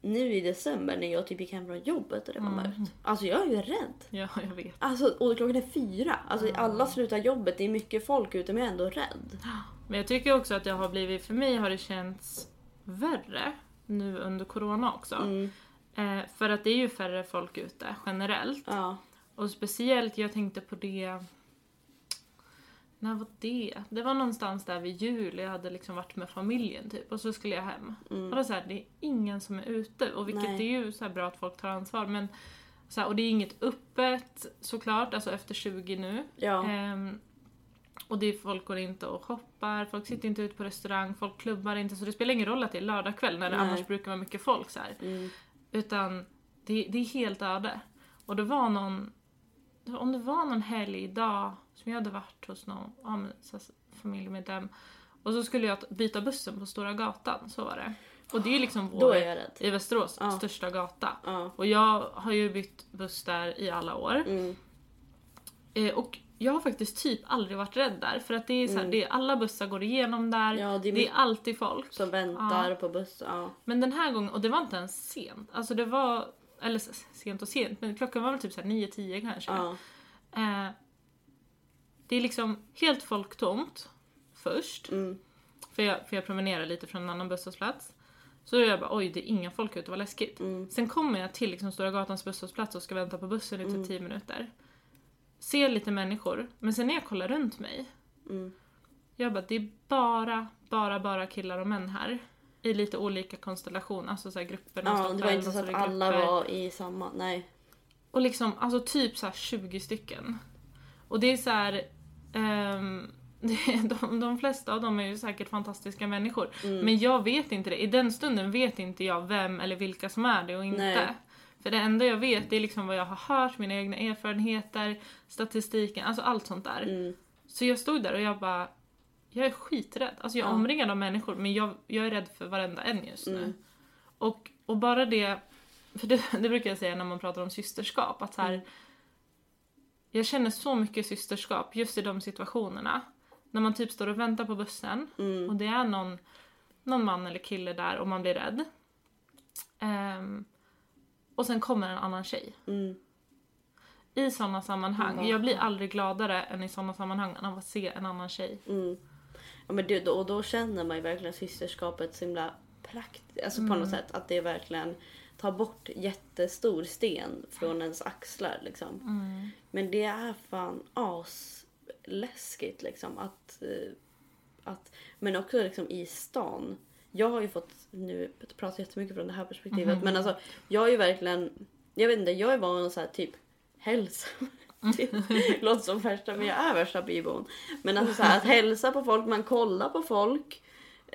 nu i december när jag typ gick hem från jobbet och det var mörkt. Alltså jag är ju rädd. Ja, jag vet. Alltså, och klockan är fyra. Alltså alla slutar jobbet, det är mycket folk ute men jag är ändå rädd. Men jag tycker också att jag har blivit, för mig har det känts värre nu under corona också. Mm. Eh, för att det är ju färre folk ute generellt. Ja. Och speciellt, jag tänkte på det... När var det? Det var någonstans där vid jul, jag hade liksom varit med familjen typ och så skulle jag hem. Och då så här, det är ingen som är ute och vilket Mm. Nej. är ju så bra att folk tar ansvar men så här, och det är inget öppet såklart, alltså efter 20 nu. Ja. Ehm, och det är, folk går inte och shoppar, folk sitter inte ute på restaurang, folk klubbar inte så det spelar ingen roll att det är lördagkväll när det Nej. annars brukar vara mycket folk så. Mm. Utan det, det är helt öde. Och det var någon, om det var någon helgdag som jag hade varit hos någon ja, familjemedlem och så skulle jag byta bussen på Stora gatan, så var det. Och det är ju liksom vår, är i Västerås, Ja. största gata. Ja. Och jag har ju bytt buss där i alla år. Mm. Eh, och jag har faktiskt typ aldrig varit rädd där för att det är så här, det är, alla bussar går igenom där, Mm. Ja, det är det är alltid folk. Som väntar på buss. Ja. Men den här gången, och det var inte ens sent, alltså det var, eller sent och sent, men klockan var väl typ 9-10 kanske. Ja. Eh, det är liksom helt folktomt först, Mm. för jag, för jag promenerar lite från en annan busshållplats. Så är jag bara oj det är inga folk ute, vad läskigt. Mm. Sen kommer jag till liksom Stora Gatans busshållplats och ska vänta på bussen i typ Mm. 10 minuter. Ser lite människor, men sen när jag kollar runt mig Mm. Jag bara, det är bara, bara, bara killar och män här. I lite olika konstellationer, alltså så här grupperna Ja, det var inte så att alla grupper. var i samma, nej. Och liksom, alltså typ så här 20 stycken. Och det är så här. ehm, de, de flesta av dem är ju säkert fantastiska människor. Mm. Men jag vet inte det. I den stunden vet inte jag vem eller vilka som är det och inte. Nej. För det enda jag vet det är liksom vad jag har hört, mina egna erfarenheter, statistiken, alltså allt sånt där. Mm. Så jag stod där och jag bara, jag är skiträdd. Alltså jag är Ja. omringad av människor men jag, jag är rädd för varenda en just nu. Mm. Och, och bara det, för det, det brukar jag säga när man pratar om systerskap, att så här, Mm. jag känner så mycket systerskap just i de situationerna. När man typ står och väntar på bussen Mm. och det är någon, någon man eller kille där och man blir rädd. Ehm, och sen kommer en annan tjej. Mm. I sådana sammanhang, Mm. jag blir aldrig gladare än i sådana sammanhang av att se en annan tjej. Mm. Ja, men det, och då känner man ju verkligen systerskapet så himla praktiskt. Alltså på Mm. något sätt att det verkligen tar bort jättestor sten från ens axlar liksom. Mm. Men det är fan asläskigt liksom att, eh, att men också liksom i stan. Jag har ju fått, nu pratar jag jättemycket från det här perspektivet, Mhm. men alltså jag är ju verkligen, jag vet inte, jag är van att så här, typ hälsa. Det låter som värsta, men jag är värsta bybon. Men alltså så här, att hälsa på folk, man kollar på folk.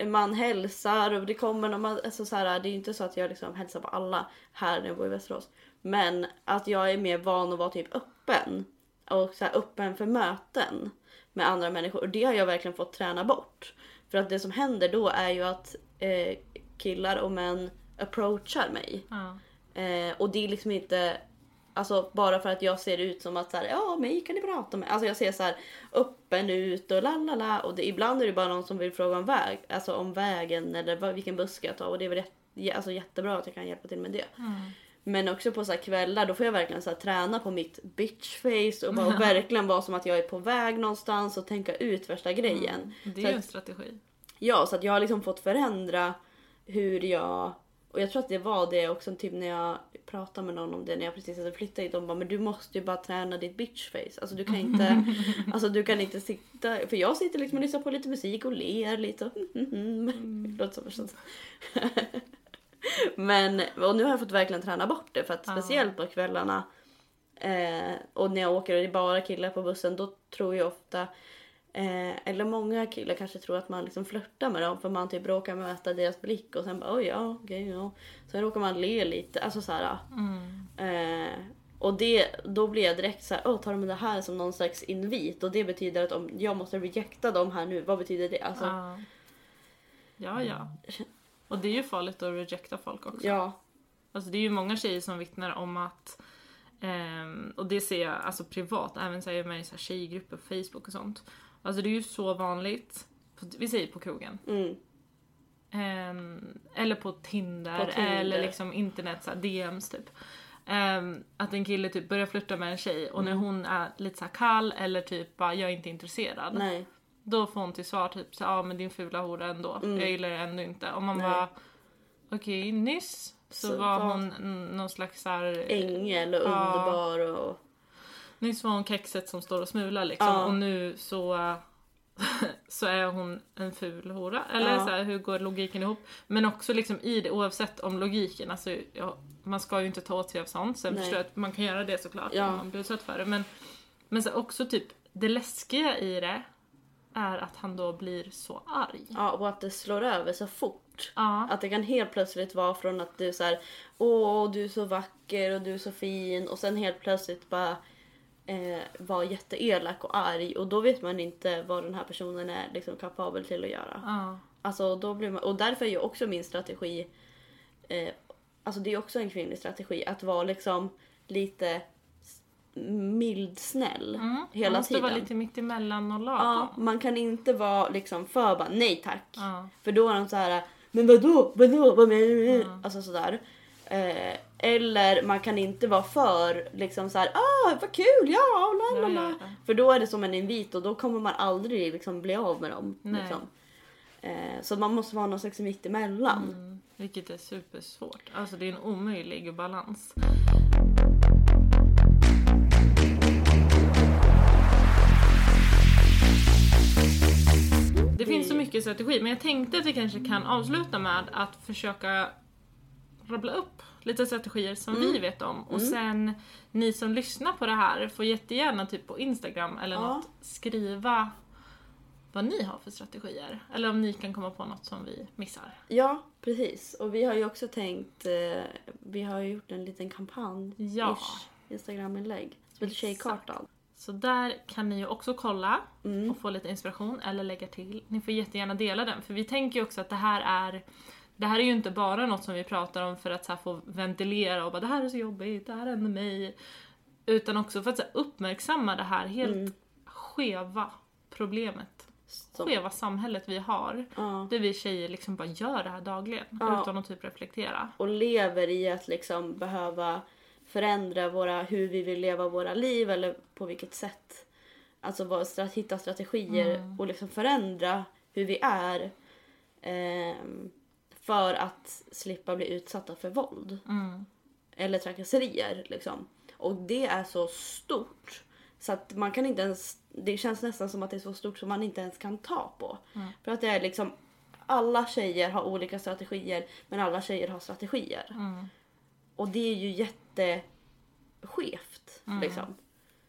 Man hälsar och det kommer någon, man- alltså så här, det är ju inte så att jag liksom hälsar på alla här när jag bor i Västerås. Men att jag är mer van att vara typ öppen. Och så här, öppen för möten med andra människor. Och det har jag verkligen fått träna bort. För att det som händer då är ju att eh, killar och män approachar mig. Ja. Eh, och det är liksom inte Alltså bara för att jag ser ut som att så här, ja mig kan ni prata med. Alltså jag ser så här öppen ut och la la la. Och det, ibland är det bara någon som vill fråga om väg. Alltså om vägen eller vad, vilken buss ska jag ta. Och det är väl jätte, alltså jättebra att jag kan hjälpa till med det. Mm. Men också på så här kvällar då får jag verkligen så här träna på mitt bitchface och, bara, och verkligen vara som att jag är på väg någonstans och tänka ut värsta grejen. Det Så är ju att- en strategi. Ja, så att jag har liksom fått förändra hur jag... Och jag tror att det var det också typ när jag pratade med någon om det när jag precis hade flyttat hit. De bara, men du måste ju bara träna ditt bitchface. Alltså du kan inte, alltså du kan inte sitta... För jag sitter liksom och lyssnar på lite musik och ler lite. Och, Mm. Låter som förstås. Men, och nu har jag fått verkligen träna bort det för att speciellt på kvällarna eh, och när jag åker och det är bara killar på bussen då tror jag ofta eh, eller många killar kanske tror att man liksom flörtar med dem för man typ råkar möta deras blick och sen bara oj ja okej ja. Sen råkar man le lite, alltså så här. Mm. Eh, och det, då blir jag direkt så här, åh tar de det här som någon slags invit och det betyder att om jag måste rejecta dem här nu, vad betyder det? Alltså, Ja. ja, ja. Och det är ju farligt att rejecta folk också. ja. Alltså det är ju många tjejer som vittnar om att ehm, och det ser jag alltså privat, även är jag med i så här tjejgrupper på Facebook och sånt. Alltså det är ju så vanligt, på, vi säger på krogen. Mm, Ehm, eller på Tinder, På Tinder. eller liksom internet, så här, DMs typ. Ehm, att en kille typ börjar flirta med en tjej och när Mm. hon är lite så här kall eller typ bara jag är inte intresserad. nej. Då får hon till svar typ så ja men din fula hora ändå, Mm. jag gillar det ändå inte. Och man Nej. bara okej nyss så, Så var var- hon någon slags så här, Ängel och Ja. underbar och... Nyss var hon kexet som står och smular liksom Ja. och nu så så är hon en ful hora. Eller Ja. så här, hur går logiken ihop? Men också liksom i det, oavsett om logiken, alltså ja, man ska ju inte ta åt sig av sånt. Sen förstår jag att man kan göra det såklart Ja. om man blir utsatt för det. Men, men så också typ, det läskiga i det är att han då blir så arg. Ja, och att det slår över så fort. Ja. Att det kan helt plötsligt vara från att du så här, åh du är så vacker och du är så fin och sen helt plötsligt bara eh, vara jätteelak och arg och då vet man inte vad den här personen är liksom kapabel till att göra. Ja. Alltså, då blir man, och därför är ju också min strategi, eh, alltså det är också en kvinnlig strategi, att vara liksom lite mild snäll Mm. hela man måste tiden. vara lite mitt emellan och lagom. Ja, man kan inte vara liksom för bara nej tack. Ja. För då är de så här, men vadå, vadå, vad menar du? Ja. Alltså sådär. Eh, eller man kan inte vara för liksom så här, ah vad kul, ja, la, la, la. För då är det som en invit och då kommer man aldrig liksom bli av med dem. Liksom. Eh, så man måste vara någon slags mittemellan. Mm, vilket är supersvårt. Alltså det är en omöjlig balans. mycket strategi, men jag tänkte att vi kanske kan avsluta med att försöka rabbla upp lite strategier som Mm. vi vet om. Och Mm. sen ni som lyssnar på det här får jättegärna typ på Instagram eller Ja. något skriva vad ni har för strategier. Eller om ni kan komma på något som vi missar. Ja, precis. Och vi har ju också tänkt, eh, vi har ju gjort en liten kampanj, Ja. Instagram-inlägg, som heter. Tjejkartan. Så där kan ni ju också kolla Mm. och få lite inspiration eller lägga till. Ni får jättegärna dela den för vi tänker ju också att det här är det här är ju inte bara något som vi pratar om för att så få ventilera och bara det här är så jobbigt, det här händer mig. Utan också för att så uppmärksamma det här helt Mm. skeva problemet. Så, Skeva samhället vi har. ja. Där vi tjejer liksom bara gör det här dagligen Ja. utan att typ reflektera. Och lever i att liksom behöva förändra våra, hur vi vill leva våra liv eller på vilket sätt. Alltså vad, hitta strategier Mm. och liksom förändra hur vi är. ehm, för att slippa bli utsatta för våld. Mm. eller trakasserier. Liksom. Och det är så stort så att man kan inte ens, det känns nästan som att det är så stort som man inte ens kan ta på. Mm. För att det är liksom, alla tjejer har olika strategier men alla tjejer har strategier. Mm. Och det är ju jätteskevt. Mm. Liksom.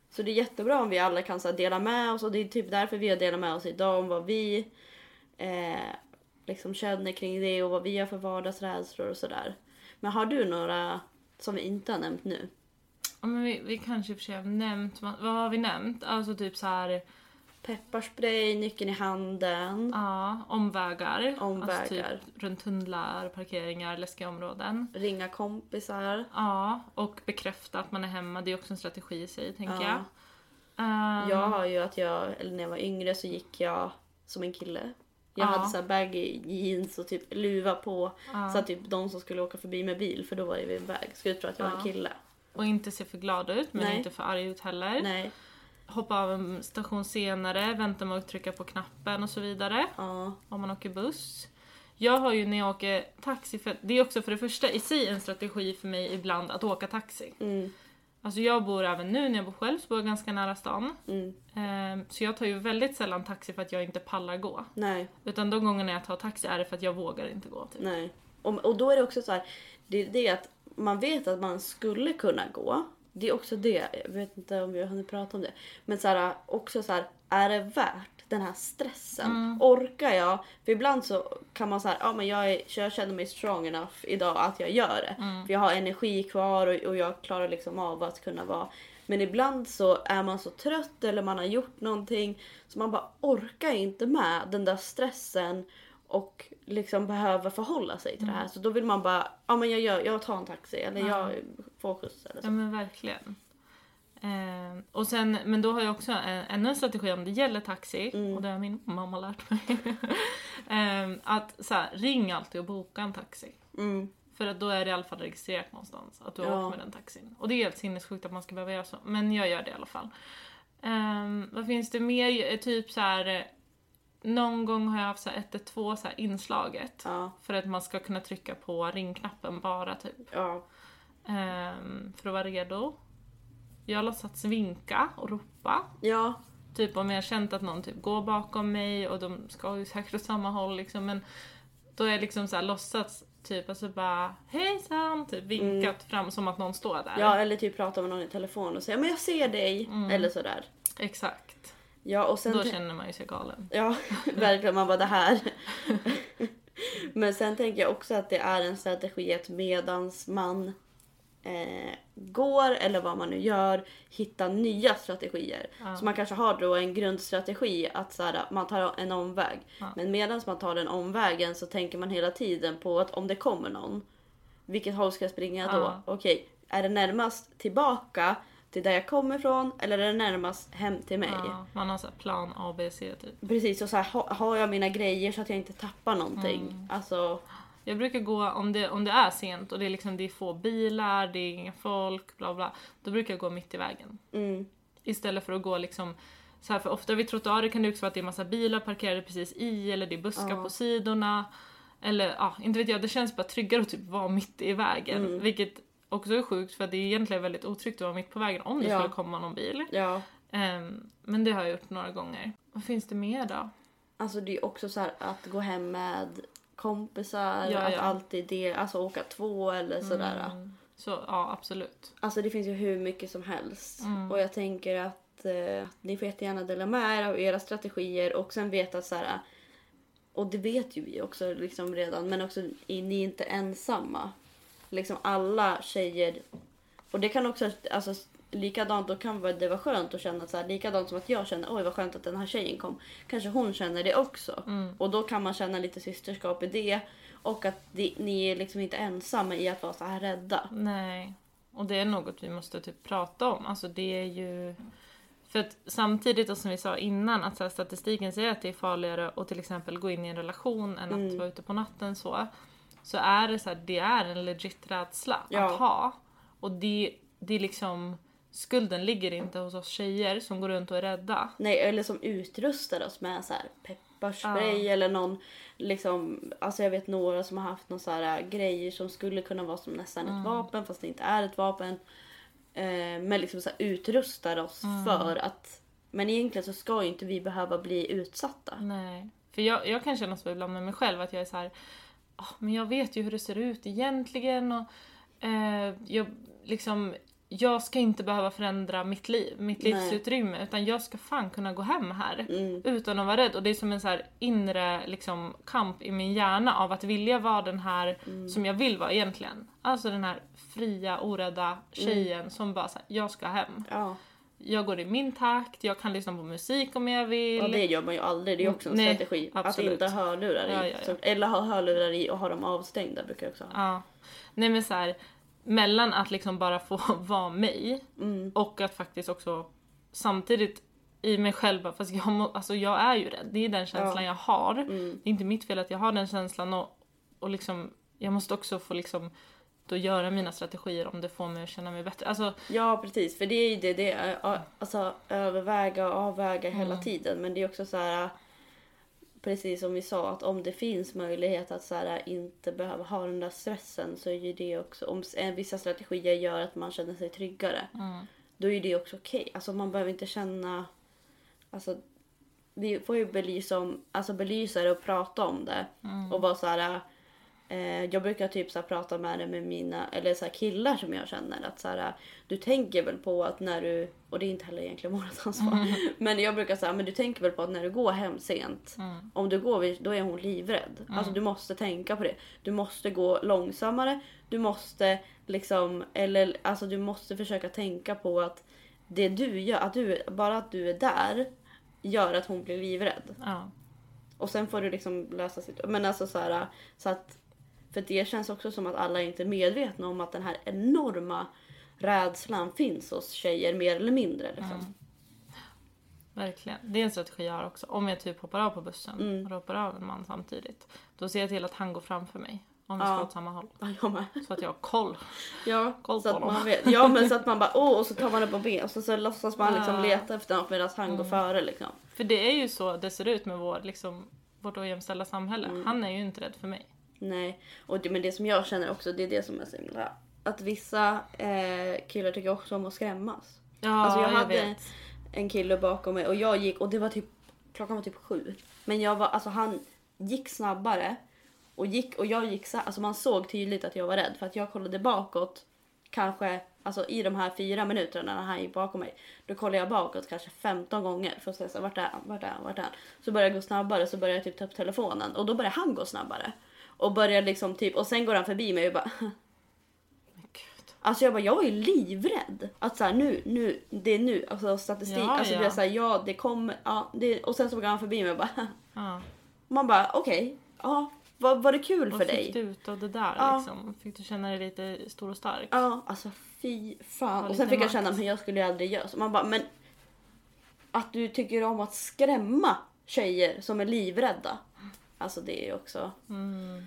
Så det är jättebra om vi alla kan så dela med oss och det är typ därför vi har delat med oss idag om vad vi eh, liksom känner kring det och vad vi har för vardagsrädslor och sådär. Men har du några som vi inte har nämnt nu? Ja, men vi, vi kanske i och för sig har nämnt, vad har vi nämnt? Alltså typ så här Pepparspray, nyckeln i handen. Ja, omvägar. Omvägar. Alltså typ runt tunnlar, parkeringar, läskiga områden. Ringa kompisar. Ja, och bekräfta att man är hemma. Det är också en strategi i sig, tänker Ja. jag. Ehm, Jag har ju att jag, eller när jag var yngre så gick jag som en kille. Jag Ja. hade så här baggy jeans och typ luva på. ja. Så att typ de som skulle åka förbi med bil, för då var det vid en väg, skulle tro att jag var en kille. Och inte se för glad ut, men Nej. inte för arg ut heller. Nej. Hoppa av en station senare, vänta med att trycka på knappen och så vidare. Om man åker buss. Jag har ju när jag åker taxi, för det är också för det första i sig en strategi för mig ibland att åka taxi. Mm. Alltså jag bor även nu när jag bor själv så bor jag ganska nära stan. Mm. Ehm, Så jag tar ju väldigt sällan taxi för att jag inte pallar gå. Nej. Utan de gångerna jag tar taxi är det för att jag vågar inte gå. Typ. Nej. Och, och då är det också så här, det är det att man vet att man skulle kunna gå. Det är också det, jag vet inte om vi har hunnit prata om det. Men så här, också så här, är det värt den här stressen? Mm. Orkar jag? För ibland så kan man säga, ja men jag, är, jag känner mig strong enough idag att jag gör det. Mm. För jag har energi kvar och, och jag klarar liksom av att kunna vara. Men ibland så är man så trött eller man har gjort någonting så man bara orkar inte med den där stressen och liksom behöver förhålla sig till det här. Så då vill man bara, ja men jag, gör, jag tar en taxi eller Ja. jag får skjuts eller så. Ja men verkligen. Ehm, och sen, men då har jag också en, ännu en strategi om det gäller taxi, Mm. och det har min mamma lärt mig. Ehm, att så här, ring alltid och boka en taxi. Mm. För att då är det i alla fall registrerat någonstans att du har Ja. åkt med den taxin. Och det är helt sinnessjukt att man ska behöva göra så, men jag gör det i alla fall. Ehm, vad finns det mer? Eh, Typ så här. eh, Någon gång har jag haft så här 112 så här inslaget. Ja, För att man ska kunna trycka på ringknappen bara typ. ja, Ehm, för att vara redo. Jag har låtsats vinka och ropa. ja, Typ om jag har känt att någon typ går bakom mig och de ska ju säkert åt samma håll liksom men då är jag liksom såhär låtsats typ alltså bara hejsan typ vinkat fram som att någon står där. ja. Eller typ prata med någon i telefon och säga, men jag ser dig. Mm. Eller sådär. Exakt. Ja, och sen... Då känner man ju sig galen. Ja, verkligen. Man bara det här. Men sen tänker jag också att det är en strategi att medans man eh, går eller vad man nu gör hitta nya strategier. Ja. Så man kanske har då en grundstrategi att så här, man tar en omväg. Ja. Men medan man tar den omvägen så tänker man hela tiden på att om det kommer någon, vilket håll ska jag springa då? Ja. Okej, är det närmast tillbaka till där jag kommer ifrån eller är det närmast hem till mig? Ja, man har så plan A, B, C typ. Precis, och så här, ha, har jag mina grejer så att jag inte tappar någonting. Mm. Alltså, Jag brukar gå, om det, om det är sent och det är liksom det är få bilar, det är inga folk, bla bla. Då brukar jag gå mitt i vägen. mm, Istället för att gå liksom så här, för ofta vid trottoarer kan det också vara att det är massa bilar parkerade precis i eller det är buskar Ja. på sidorna. Eller ja, inte vet jag, det känns bara tryggare att typ vara mitt i vägen. Mm. Vilket också är sjukt för det är egentligen väldigt otryggt att vara mitt på vägen om det Ja. skulle komma någon bil. ja. Ehm, men det har jag gjort några gånger. Vad finns det mer då? Alltså det är också så här att gå hem med kompisar, Ja, att ja. alltid det, alltså åka två eller sådär. Mm. Så ja, absolut. Alltså det finns ju hur mycket som helst. Mm. Och jag tänker att eh, ni får jättegärna dela med er av era strategier och sen veta att så här, och det vet ju vi också liksom redan, men också är ni inte ensamma. Liksom alla tjejer, och det kan också, alltså likadant, då kan det vara skönt att känna så här, likadant som att jag känner oj vad skönt att den här tjejen kom. Kanske hon känner det också. Mm. Och då kan man känna lite systerskap i det. Och att det, ni är liksom inte ensamma i att vara så här rädda. Nej. Och det är något vi måste typ prata om. Alltså det är ju... För att samtidigt och som vi sa innan att här, statistiken säger att det är farligare att till exempel gå in i en relation än att Mm. vara ute på natten så. Så är det så här, det är en legit rädsla Ja. att ha. Och det, det är liksom... Skulden ligger inte hos oss tjejer som går runt och är rädda. Nej, eller som utrustar oss med så här pepparspray eller någon liksom, alltså jag vet några som har haft någon så här äh, grejer som skulle kunna vara som nästan ett vapen fast det inte är ett vapen. Eh, men liksom så här utrustar oss för att men egentligen så ska ju inte vi behöva bli utsatta. Nej. För jag, jag kan känna så ibland med mig själv att jag är så här. "Ah, men jag vet ju hur det ser ut egentligen och eh, jag liksom jag ska inte behöva förändra mitt liv, mitt Nej. livsutrymme utan jag ska fan kunna gå hem här Mm. utan att vara rädd. Och det är som en så inre liksom, kamp i min hjärna av att vilja vara den här Mm. som jag vill vara egentligen. Alltså den här fria, orädda tjejen som bara säger jag ska hem. Ja. Jag går i min takt, jag kan lyssna på musik om jag vill. Och det gör man ju aldrig. Det är också en Nej, strategi. Att absolut. inte ha hörlurar i. Ja, ja, ja. Eller ha hörlurar i och ha dem avstängda brukar jag också ha. Ja. Nej men så här, mellan att liksom bara få vara mig Mm. och att faktiskt också samtidigt i mig själv bara, fast jag, må, alltså jag är ju rädd. Det är den känslan jag har. Mm. Det är inte mitt fel att jag har den känslan och, och liksom, jag måste också få liksom då göra mina strategier om det får mig att känna mig bättre. Alltså, Ja precis, för det är ju det, det är, ja, alltså överväga och avväga hela Mm. tiden. Men det är också så här, precis som vi sa, att om det finns möjlighet att så här, inte behöva ha den där stressen så är ju det också, om eh, vissa strategier gör att man känner sig tryggare, mm, då är det också okej. Alltså man behöver inte känna, alltså vi får ju belysa, om, alltså belysa det och prata om det. mm, Och vara så här. Eh, jag brukar typ så här prata med det med mina eller så här killar som jag känner att så här, du tänker väl på att när du och det är inte heller egentligen vårt ansvar. Men jag brukar säga men du tänker väl på att när du går hem sent mm, om du går då är hon livrädd. Alltså du måste tänka på det. Du måste gå långsammare. Du måste liksom eller alltså du måste försöka tänka på att det du gör, att du, bara att du är där gör att hon blir livrädd. ja. Och sen får du liksom lösa sitt... Men alltså så här, så att... För det känns också som att alla inte är medvetna om att den här enorma rädslan finns hos tjejer mer eller mindre. Liksom. Verkligen. Det är en strategi jag har också. Om jag typ hoppar av på bussen Mm. och hoppar av en man samtidigt. Då ser jag till att han går framför mig. Om vi Ja. ska åt samma håll. Ja. Så att jag har koll. Ja, Koll så på att man vet. Ja, men så att man bara åh, och så tar man det på ben och så, så låtsas man liksom leta efter något medan han går före liksom. För det är ju så det ser ut med vår, liksom, vårt ojämställda samhälle. Mm. Han är ju inte rädd för mig. Nej, och det, men det som jag känner också, det är det som är så himla... Att vissa eh, killar tycker också om att skrämmas. Ja, Alltså, jag jag, hade- vet. en kille bakom mig och jag gick och det var typ klockan var typ sju. Men jag var alltså han gick snabbare och gick och jag gick så alltså man såg tydligt att jag var rädd för att jag kollade bakåt kanske alltså i de här fyra minuterna när han gick bakom mig. Då kollade jag bakåt kanske 15 gånger för att se så här, vart är han, vart är han, vart är han. Så började jag gå snabbare så började jag typ ta upp telefonen och då började han gå snabbare. Och började liksom typ och sen går han förbi mig och bara. Alltså jag bara, jag är livrädd. Att så här, nu, nu, det är nu. Alltså statistik. Ja, alltså ja. det är så här, ja det kommer, ja. Det, och sen så går han förbi mig och bara, Ja. man bara okej, ja. Var, var det kul Vad för fick dig? du ut av det där Ja. liksom? Fick du känna dig lite stor och stark? Ja, alltså fy fan. Var Och sen fick jag makt. känna, men jag skulle ju aldrig göra så. Man bara, men att du tycker om att skrämma tjejer som är livrädda. Alltså det är ju också... Mm.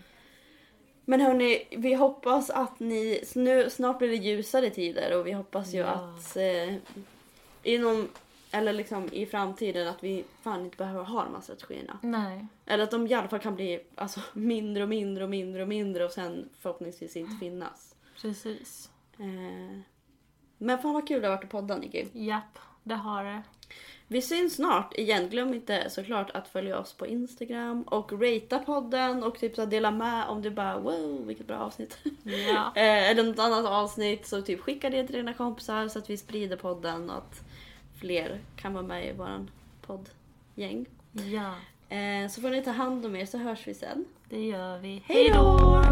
Men hörni, vi hoppas att ni... Nu, snart blir det ljusare tider och vi hoppas ju Ja. att eh, inom, eller liksom i framtiden att vi fan inte behöver ha de här strategierna. Nej. Eller att de i alla fall kan bli alltså, mindre och mindre och mindre och mindre och sen förhoppningsvis inte finnas. Precis. Eh, men fan vad kul det har varit att podda Nicky. Japp, det har det. Vi syns snart igen. Glöm inte såklart att följa oss på Instagram och ratea podden och typ så dela med om du bara wow vilket bra avsnitt. Ja. Eh, Eller något annat avsnitt så typ skicka det till dina kompisar så att vi sprider podden och att fler kan vara med i våran poddgäng. ja, Eh, Så får ni ta hand om er så hörs vi sen. det gör vi. Hej då!